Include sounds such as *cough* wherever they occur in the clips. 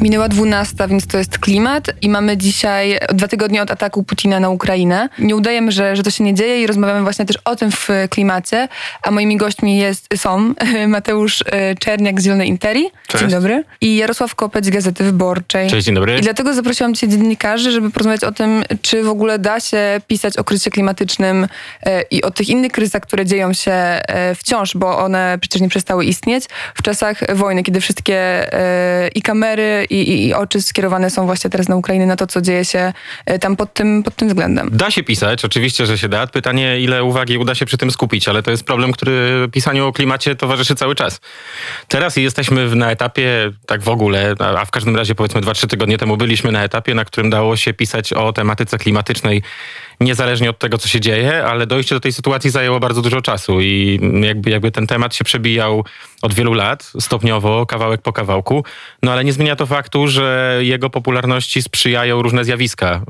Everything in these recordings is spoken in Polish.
Minęła 12, więc to jest klimat i mamy dzisiaj dwa tygodnie od ataku Putina na Ukrainę. Nie udajemy, że, że to się nie dzieje i rozmawiamy właśnie też o tym w klimacie, a moimi gośćmi jest, są *laughs* Mateusz e, Czerniak z Zielonej Interi. Cześć. Dzień dobry. I Jarosław Kopeć z Gazety Wyborczej. Cześć, dzień dobry. I dlatego zaprosiłam dzisiaj dziennikarzy, żeby porozmawiać o tym, czy w ogóle da się pisać o kryzysie klimatycznym e, i o tych innych kryzysach, które dzieją się e, wciąż, bo one przecież nie przestały istnieć w czasach wojny, kiedy wszystkie e, i kamery, i, i, i oczy skierowane są właśnie teraz na Ukrainę, na to, co dzieje się e, tam pod tym, pod tym względem. Da się pisać, oczywiście, że się da. Pytanie, ile uwagi uda się przy tym skupić, ale to jest problem, który pisaniu o klimacie towarzyszy cały czas. Teraz jesteśmy na etapie, tak w ogóle, a w każdym razie powiedzmy 2-3 tygodnie temu byliśmy na etapie, na którym dało się pisać o tematyce klimatycznej niezależnie od tego, co się dzieje, ale dojście do tej sytuacji zajęło bardzo dużo czasu i jakby, jakby ten temat się przebijał od wielu lat, stopniowo, kawałek po kawałku, no ale nie zmienia to faktu, że jego popularności sprzyjają różne zjawiska.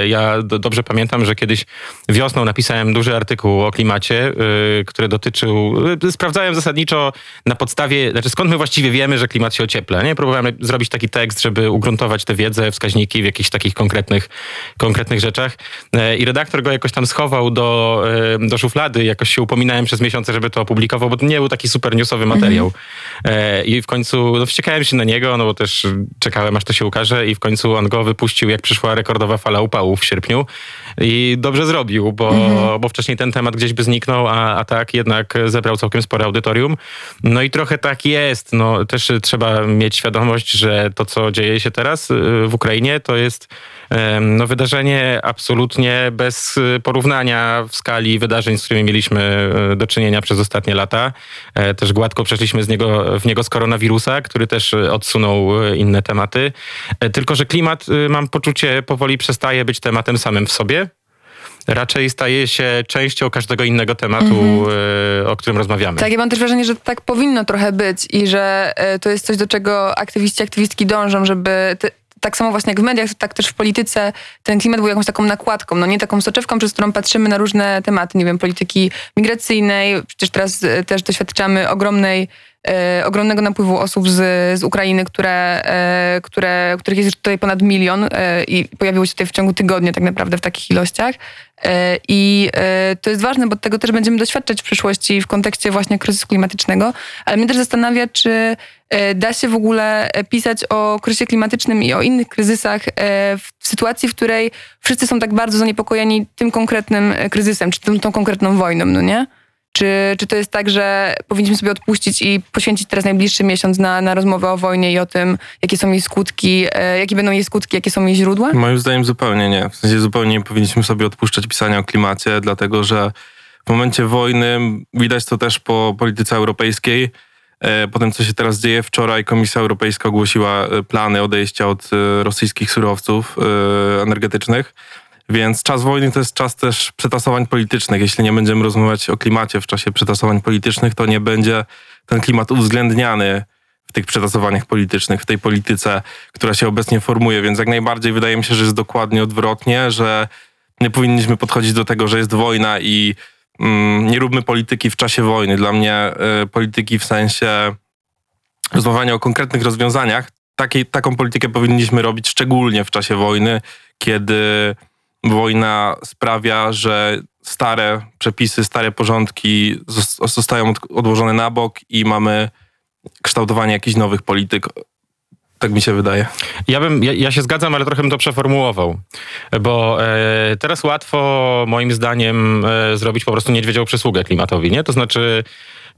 Yy, Ja do, dobrze pamiętam, że kiedyś wiosną napisałem duży artykuł o klimacie, yy, który dotyczył, yy, sprawdzałem zasadniczo na podstawie, znaczy skąd my właściwie wiemy, że klimat się ociepla, nie? Próbowałem zrobić taki tekst, żeby ugruntować tę wiedzę, wskaźniki w jakichś takich konkretnych, konkretnych rzeczach. E, I redaktor go jakoś tam schował do, e, do szuflady. Jakoś się upominałem przez miesiące, żeby to opublikował, bo to nie był taki super newsowy materiał. E, I w końcu no, wściekałem się na niego, no bo też czekałem, aż to się ukaże i w końcu on go wypuścił, jak przyszła rekordowa fala upałów w sierpniu. I dobrze zrobił, bo, bo wcześniej ten temat gdzieś by zniknął, a, a tak jednak zebrał całkiem spore audytorium. No i trochę tak jest. No, też trzeba mieć świadomość, że to, co dzieje się teraz y, w Ukrainie, to jest no, wydarzenie absolutnie bez y, porównania w skali wydarzeń, z którymi mieliśmy y, do czynienia przez ostatnie lata. E, Też gładko przeszliśmy z niego, w niego z koronawirusa, który też y, odsunął inne tematy. E, Tylko, że klimat, mam poczucie, powoli przestaje być tematem samym w sobie. Raczej staje się częścią każdego innego tematu, y, o którym rozmawiamy. Tak, ja mam też wrażenie, że tak powinno trochę być i że to jest coś, do czego aktywiści, aktywistki dążą, żeby... Te, tak samo właśnie jak w mediach, tak też w polityce ten klimat był jakąś taką nakładką, no nie taką soczewką, przez którą patrzymy na różne tematy, nie wiem, polityki migracyjnej. Przecież teraz e, też doświadczamy ogromnej, ogromnego napływu osób z, z Ukrainy, które, e, które, których jest już tutaj ponad milion e, i pojawiło się tutaj w ciągu tygodnia tak naprawdę w takich ilościach. E, I e, to jest ważne, bo tego też będziemy doświadczać w przyszłości w kontekście właśnie kryzysu klimatycznego. Ale mnie też zastanawia, czy e, da się w ogóle e, pisać o kryzysie klimatycznym i o innych kryzysach e, w sytuacji, w której wszyscy są tak bardzo zaniepokojeni tym konkretnym e, kryzysem, czy tym, tą konkretną wojną, no nie? Czy, czy to jest tak, że powinniśmy sobie odpuścić i poświęcić teraz najbliższy miesiąc na, na rozmowę o wojnie i o tym, jakie są jej skutki, e, jakie będą jej skutki, jakie są jej źródła? Moim zdaniem zupełnie nie. W sensie zupełnie nie powinniśmy sobie odpuszczać pisania o klimacie, dlatego że w momencie wojny widać to też po polityce europejskiej. E, Po tym, co się teraz dzieje, wczoraj Komisja Europejska ogłosiła e, plany odejścia od e, rosyjskich surowców e, energetycznych. Więc czas wojny to jest czas też przetasowań politycznych. Jeśli nie będziemy rozmawiać o klimacie w czasie przetasowań politycznych, to nie będzie ten klimat uwzględniany w tych przetasowaniach politycznych, w tej polityce, która się obecnie formuje. Więc jak najbardziej wydaje mi się, że jest dokładnie odwrotnie, że nie powinniśmy podchodzić do tego, że jest wojna i mm, nie róbmy polityki w czasie wojny. Dla mnie y, polityki w sensie rozmawiania o konkretnych rozwiązaniach, taką politykę powinniśmy robić szczególnie w czasie wojny, kiedy wojna sprawia, że stare przepisy, stare porządki zos- zostają od- odłożone na bok i mamy kształtowanie jakichś nowych polityk. Tak mi się wydaje. Ja, bym, ja, ja się zgadzam, ale trochę bym to przeformułował. Bo e, teraz łatwo, moim zdaniem, e, zrobić po prostu niedźwiedzią przysługę klimatowi, nie? To znaczy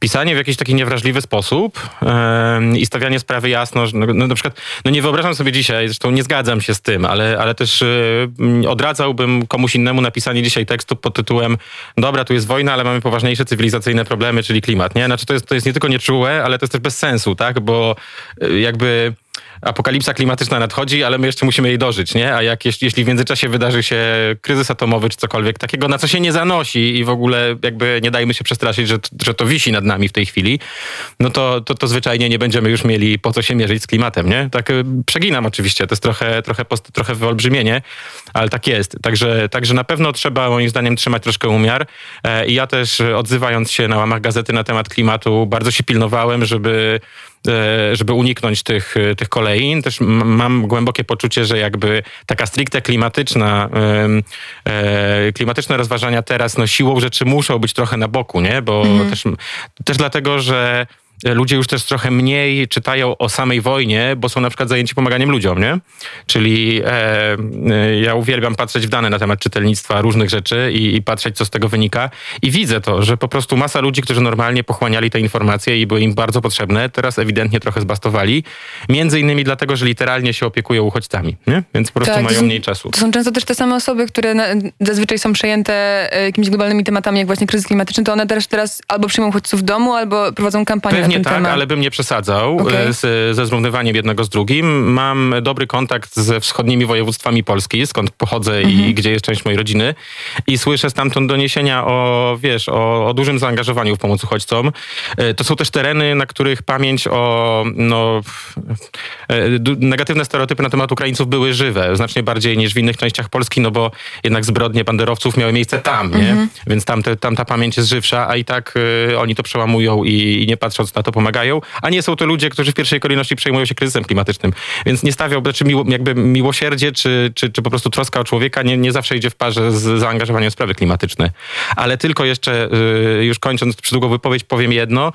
pisanie w jakiś taki niewrażliwy sposób e, i stawianie sprawy jasno, że no, no, na przykład, no nie wyobrażam sobie dzisiaj, zresztą nie zgadzam się z tym, ale, ale też m, odradzałbym komuś innemu napisanie dzisiaj tekstu pod tytułem dobra, tu jest wojna, ale mamy poważniejsze cywilizacyjne problemy, czyli klimat, nie? Znaczy to jest, to jest nie tylko nieczułe, ale to jest też bez sensu, tak? Bo e, jakby apokalipsa klimatyczna nadchodzi, ale my jeszcze musimy jej dożyć, nie? A jak jeśli w międzyczasie wydarzy się kryzys atomowy czy cokolwiek takiego, na co się nie zanosi i w ogóle jakby nie dajmy się przestraszyć, że, że to wisi nad nami w tej chwili, no to, to, to zwyczajnie nie będziemy już mieli po co się mierzyć z klimatem, nie? Tak y, przeginam oczywiście, to jest trochę, trochę, post, trochę wyolbrzymienie, ale tak jest. Także, także na pewno trzeba moim zdaniem trzymać troszkę umiar e, i ja też odzywając się na łamach gazety na temat klimatu bardzo się pilnowałem, żeby żeby uniknąć tych, e, tych kolejn. Też mam głębokie poczucie, że jakby taka stricte klimatyczna, e, klimatyczne rozważania teraz no siłą rzeczy muszą być trochę na boku, nie? Bo mhm. też, też dlatego, że ludzie już też trochę mniej czytają o samej wojnie, bo są na przykład zajęci pomaganiem ludziom, nie? Czyli e, e, ja uwielbiam patrzeć w dane na temat czytelnictwa różnych rzeczy i, i, patrzeć, co z tego wynika. I widzę to, że po prostu masa ludzi, którzy normalnie pochłaniali te informacje i były im bardzo potrzebne, teraz ewidentnie trochę zbastowali. Między innymi dlatego, że literalnie się opiekują uchodźcami, nie? Więc po prostu tak, mają mniej czasu. To są często też te same osoby, które na, zazwyczaj są przejęte e, jakimiś globalnymi tematami, jak właśnie kryzys klimatyczny, to one też teraz albo przyjmą uchodźców w domu, albo prowadzą kampanię nie tak, temat. ale bym nie przesadzał okay. E, z, ze zrównywaniem jednego z drugim. Mam dobry kontakt ze wschodnimi województwami Polski, skąd pochodzę -hmm. i mhm. gdzie jest część mojej rodziny. I słyszę stamtąd doniesienia o, wiesz, o, o dużym zaangażowaniu w pomoc uchodźcom. E, to są też tereny, na których pamięć o no, e, negatywne stereotypy na temat Ukraińców były żywe, znacznie bardziej niż w innych częściach Polski, no bo jednak zbrodnie banderowców miały miejsce tam, nie? -hmm. Więc tam, te, tam ta pamięć jest żywsza, a i tak y, oni to przełamują i, i nie patrząc na to pomagają pomagają, a nie są to ludzie, którzy w pierwszej kolejności przejmują się kryzysem klimatycznym. Więc nie stawiał, znaczy miło, jakby miłosierdzie, czy, czy, czy po prostu troska o człowieka nie, nie zawsze idzie w parze z zaangażowaniem w sprawy klimatyczne. Ale tylko jeszcze, y, już kończąc przydługą wypowiedź, powiem jedno.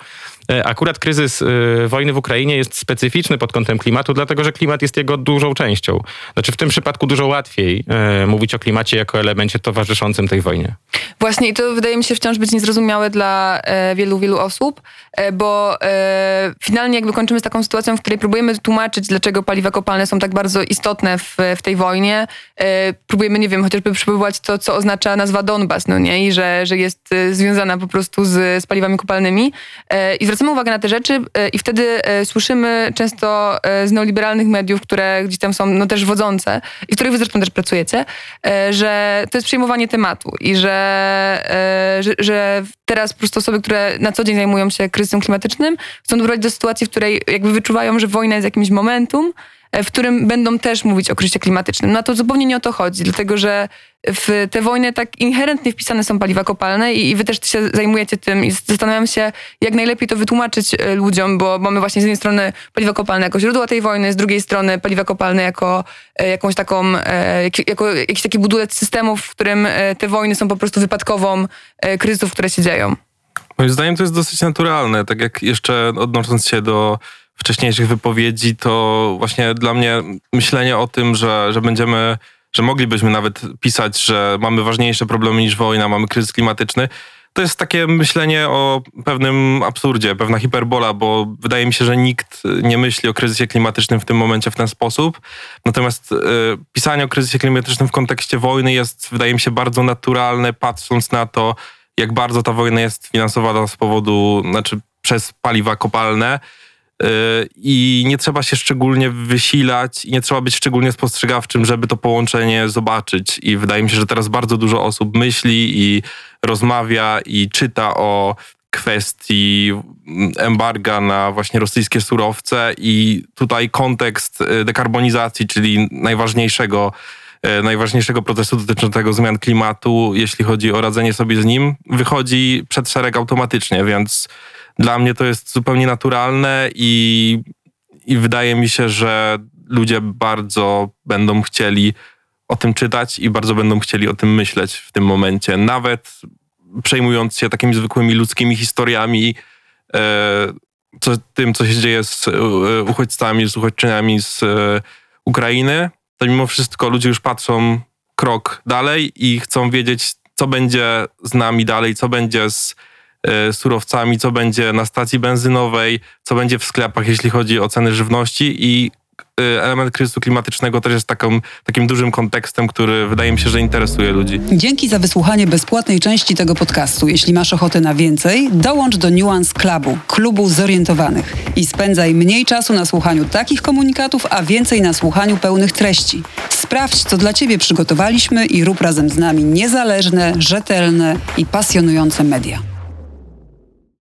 E, akurat kryzys e, wojny w Ukrainie jest specyficzny pod kątem klimatu, dlatego że klimat jest jego dużą częścią. Znaczy w tym przypadku dużo łatwiej e, mówić o klimacie jako elemencie towarzyszącym tej wojnie. Właśnie i to wydaje mi się wciąż być niezrozumiałe dla wielu, wielu osób, bo finalnie jakby kończymy z taką sytuacją, w której próbujemy tłumaczyć, dlaczego paliwa kopalne są tak bardzo istotne w, w tej wojnie. Próbujemy, nie wiem, chociażby przypływać to, co oznacza nazwa Donbas, no nie? I że, że jest związana po prostu z, z paliwami kopalnymi. I zwracamy uwagę na te rzeczy e, i wtedy e, słyszymy często e, z neoliberalnych mediów, które gdzieś tam są no, też wodzące i w których wy zresztą też pracujecie, że to jest przyjmowanie tematu i że, że, że teraz po prostu osoby, które na co dzień zajmują się kryzysem klimatycznym, chcą doprowadzić do sytuacji, w której jakby wyczuwają, że wojna jest jakimś momentum, w którym będą też mówić o kryzysie klimatycznym. No to zupełnie nie o to chodzi, dlatego że w te wojny tak inherentnie wpisane są paliwa kopalne i, i wy też się zajmujecie tym i zastanawiam się, jak najlepiej to wytłumaczyć e, ludziom, bo mamy właśnie z jednej strony paliwa kopalne jako źródło tej wojny, z drugiej strony paliwa kopalne jako e, jakąś taką, jako jakiś taki budulec systemów, w którym te wojny są po prostu wypadkową kryzysów, które się dzieją. Moim zdaniem to jest dosyć naturalne, tak jak jeszcze odnosząc się do wcześniejszych wypowiedzi, to właśnie dla mnie myślenie o tym, że, że będziemy, że moglibyśmy nawet pisać, że mamy ważniejsze problemy niż wojna, mamy kryzys klimatyczny, to jest takie myślenie o pewnym absurdzie, pewna hiperbola, bo wydaje mi się, że nikt nie myśli o kryzysie klimatycznym w tym momencie w ten sposób. Natomiast y, pisanie o kryzysie klimatycznym w kontekście wojny jest, wydaje mi się, bardzo naturalne, patrząc na to, jak bardzo ta wojna jest finansowana z powodu, znaczy przez paliwa kopalne i nie trzeba się szczególnie wysilać i nie trzeba być szczególnie spostrzegawczym, żeby to połączenie zobaczyć. I wydaje mi się, że teraz bardzo dużo osób myśli i rozmawia i czyta o kwestii embarga na właśnie rosyjskie surowce i tutaj kontekst y, dekarbonizacji, czyli najważniejszego y, najważniejszego procesu dotyczącego zmian klimatu, jeśli chodzi o radzenie sobie z nim, wychodzi przed szereg automatycznie, więc dla mnie to jest zupełnie naturalne i, i wydaje mi się, że ludzie bardzo będą chcieli o tym czytać i bardzo będą chcieli o tym myśleć w tym momencie. Nawet przejmując się takimi zwykłymi ludzkimi historiami, e, co, tym, co się dzieje z e, uchodźcami, z uchodźczyniami z e, Ukrainy, to mimo wszystko ludzie już patrzą krok dalej i chcą wiedzieć, co będzie z nami dalej, co będzie z surowcami, co będzie na stacji benzynowej, co będzie w sklepach, jeśli chodzi o ceny żywności i y, element kryzysu klimatycznego też jest taką, takim dużym kontekstem, który wydaje mi się, że interesuje ludzi. Dzięki za wysłuchanie bezpłatnej części tego podcastu. Jeśli masz ochotę na więcej, dołącz do Nuance Clubu, klubu zorientowanych i spędzaj mniej czasu na słuchaniu takich komunikatów, a więcej na słuchaniu pełnych treści. Sprawdź, co dla Ciebie przygotowaliśmy i rób razem z nami niezależne, rzetelne i pasjonujące media.